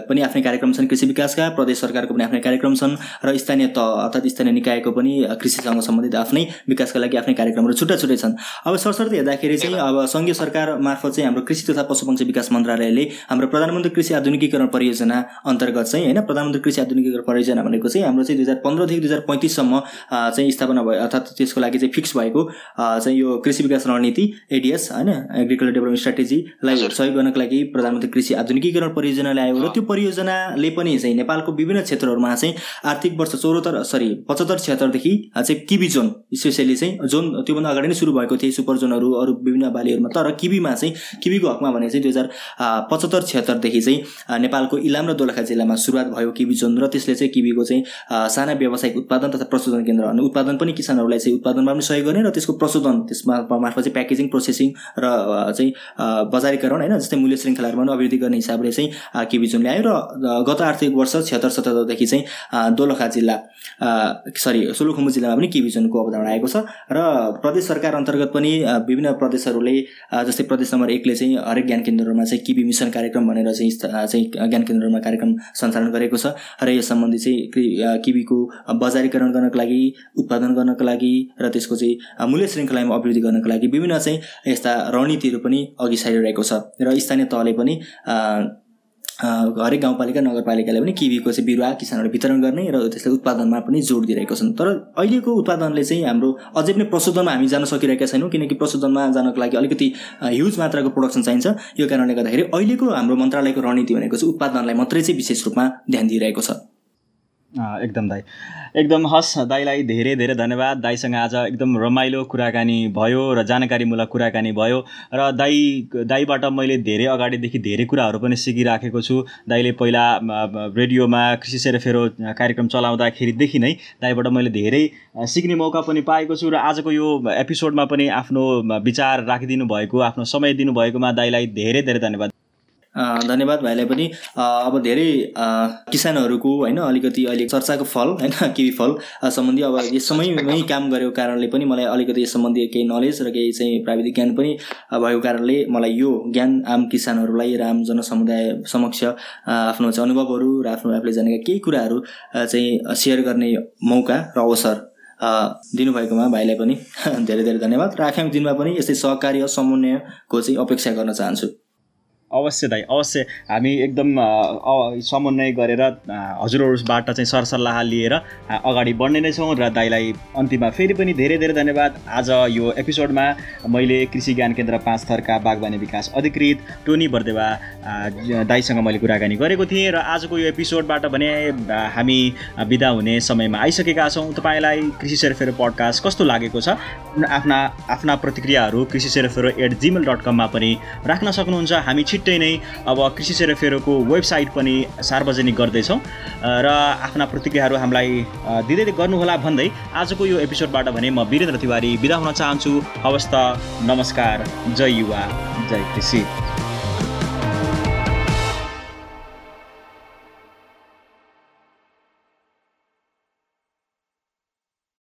पनि आफ्नै कार्यक्रम छन् कृषि विकासका प्रदेश सरकारको पनि आफ्नै कार्यक्रम छन् र स्थानीय तह अर्थात् स्थानीय निकायको पनि कृषिसँग सम्बन्धित आफ्नै विकासका लागि आफ्नै कार्यक्रमहरू छुट्टा छुट्टै छन्। अब सरसर्ती हेर्दाखेरि चाहिँ अब सङ्घीय सरकार मार्फत चाहिँ हाम्रो कृषि तथा पशुपक्षी विकास मन्त्रालयले हाम्रो प्रधानमन्त्री कृषि आधुनिकीकरण परियोजना अन्तर्गत चाहिँ होइन? प्रधानमन्त्री कृषि आधुनिकीकरण परियोजना भनेको चाहिँ हाम्रो चाहिँ दुई हजार पन्ध्रदेखि दुई हजार पैँतिससम्म चाहिँ स्थापना भयो अर्थात् त्यसको लागि चाहिँ फिक्स भएको चाहिँ यो कृषि विकास रणनीति एडिएस होइन? एग्रिकल्चर डेभलपमेन्ट स्ट्राटेजीलाई सहयोग गर्नको लागि प्रधानमन्त्री कृषि आधुनिकीकरण परियोजना ल्यायो र त्यो परियोजनाले पनि चाहिँ नेपालको विभिन्न क्षेत्रहरूमा चाहिँ आर्थिक वर्ष चौहत्तर सरी पचहत्तर छिहत्तरदेखि चाहिँ किबी जोन स्पेसली चाहिँ जोन त्योभन्दा अगाडि नै सुरु भएको थियो सुपर जोनहरू अरू विभिन्न बालीहरूमा। तर किबीमा चाहिँ किबीको हकमा भने चाहिँ दुई हजार पचहत्तर छिहत्तरदेखि चाहिँ नेपालको इलाम र दोलखा जिल्लामा सुरुवात भयो किबी जोन र त्यसले चाहिँ किबीको चाहिँ साना व्यावसायिक उत्पादन तथा प्रशोधन केन्द्र अनि उत्पादन पनि किसानहरूलाई चाहिँ उत्पादनमा पनि सहयोग गर्ने र त्यसको प्रशोधन त्यसमा मार्फत चाहिँ प्याकेजिङ प्रोसेसिङ र चाहिँ बजारीकरण होइन जस्तै मूल्य श्रृङ्खलाहरूमा पनि अभिवृद्धि गर्ने हिसाबले चाहिँ किबी जोन ल्यायो र गत आर्थिक वर्ष छिहत्तर सतहत्तरदेखि चाहिँ दोलखा जिल्ला सरी सोलुखुम्बु जिल्लामा पनि किबी जोनको अवधारणा आएको छ र प्रदेश सरकार अन्तर्गत पनि विभिन्न प्रदेशहरूले जस्तै प्रदेश नम्बर एकले चाहिँ हरेक ज्ञान केन्द्रहरूमा चाहिँ किबी मिसन कार्यक्रम भनेर चाहिँ चाहिँ ज्ञान केन्द्रहरूमा कार्यक्रम सञ्चालन गरेको छ र यस सम्बन्धी चाहिँ किबीको बजारीकरण गर्नको लागि उत्पादन गर्नको लागि र त्यसको चाहिँ मूल्य श्रृङ्खलामा अभिवृद्धि गर्नको लागि विभिन्न चाहिँ यस्ता रणनीतिहरू पनि अघि सारिरहेको छ। र स्थानीय तहले पनि हरेक गाउँपालिका नगरपालिकाले पनि किवीको चाहिँ बिरुवा किसानहरू वितरण गर्ने र त्यसलाई उत्पादनमा पनि जोड दिइरहेको छन्। तर अहिलेको उत्पादनले चाहिँ हाम्रो अझै पनि प्रशोधनमा हामी जान सकिरहेका छैनौँ किनकि प्रशोधनमा जानको लागि अलिकति ह्युज मात्राको प्रोडक्सन चाहिन्छ। यो कारणले गर्दाखेरि अहिलेको हाम्रो मन्त्रालयको रणनीति भनेको चाहिँ उत्पादनलाई मात्रै चाहिँ विशेष रूपमा ध्यान दिइरहेको छ। एकदम दाई। एकदम हस् दाईलाई धेरै धेरै धन्यवाद। दाईसँग आज एकदम रमाइलो कुराकानी भयो र जानकारीमूलक कुराकानी भयो र दाई दाईबाट मैले धेरै अगाडिदेखि धेरै कुराहरू पनि सिकिराखेको छु। दाईले पहिला रेडियोमा कृषि सेरोफेरो कार्यक्रम चलाउँदाखेरिदेखि नै दाईबाट मैले धेरै सिक्ने मौका पनि पाएको छु र आजको यो एपिसोडमा पनि आफ्नो विचार राखिदिनु भएको आफ्नो समय दिनुभएकोमा दाईलाई धेरै धेरै धन्यवाद। धन्यवाद भाइलाई पनि। अब धेरै किसानहरूको होइन अलिकति अहिले चर्चाको फल होइन किवी फल सम्बन्धी अब यस समयमै काम गरेको कारणले पनि मलाई अलिकति यस सम्बन्धी केही नलेज र केही चाहिँ प्राविधिक ज्ञान पनि भएको कारणले मलाई यो ज्ञान आम किसानहरूलाई र आम जनसमुदाय समक्ष आफ्नो चाहिँ अनुभवहरू र आफ्नो आफूले जानेका केही कुराहरू चाहिँ सेयर गर्ने मौका र अवसर दिनुभएकोमा भाइलाई पनि <laughs> धेरै धेरै धन्यवाद। र आगामी दिनमा पनि यस्तै सहकार्य समन्वयको चाहिँ अपेक्षा गर्न चाहन्छु। अवश्य दाइ अवश्य। हामी एकदम समन्वय गरेर हजुरहरूबाट चाहिँ सरसल्लाह लिएर अगाडि बढ्ने नै छौँ र दाईलाई अन्तिममा फेरि पनि धेरै धेरै धन्यवाद। आज यो एपिसोडमा मैले कृषि ज्ञान केन्द्र पाँच थरका बागवानी विकास अधिकृत टोनी बर्देवा दाईसँग मैले कुराकानी गरेको थिएँ र आजको यो एपिसोडबाट भने हामी बिदा हुने समयमा आइसकेका छौँ। तपाईँलाई कृषि सेरोफेरो पडकास्ट कस्तो लागेको छ? आफ्ना आफ्ना प्रतिक्रियाहरू कृषि सेरोफेरो एट जिमेल डट कममा पनि राख्न सक्नुहुन्छ। हामी छिट्टै नै अब कृषि सेरोफेरोको वेबसाइट पनि सार्वजनिक गर्दैछौँ। र आफ्ना प्रतिक्रियाहरू हामीलाई दिँदै गर्नुहोला भन्दै आजको यो एपिसोडबाट भने म वीरेन्द्र तिवारी बिदा हुन चाहन्छु। हवस् त नमस्कार जय युवा जय कृषि।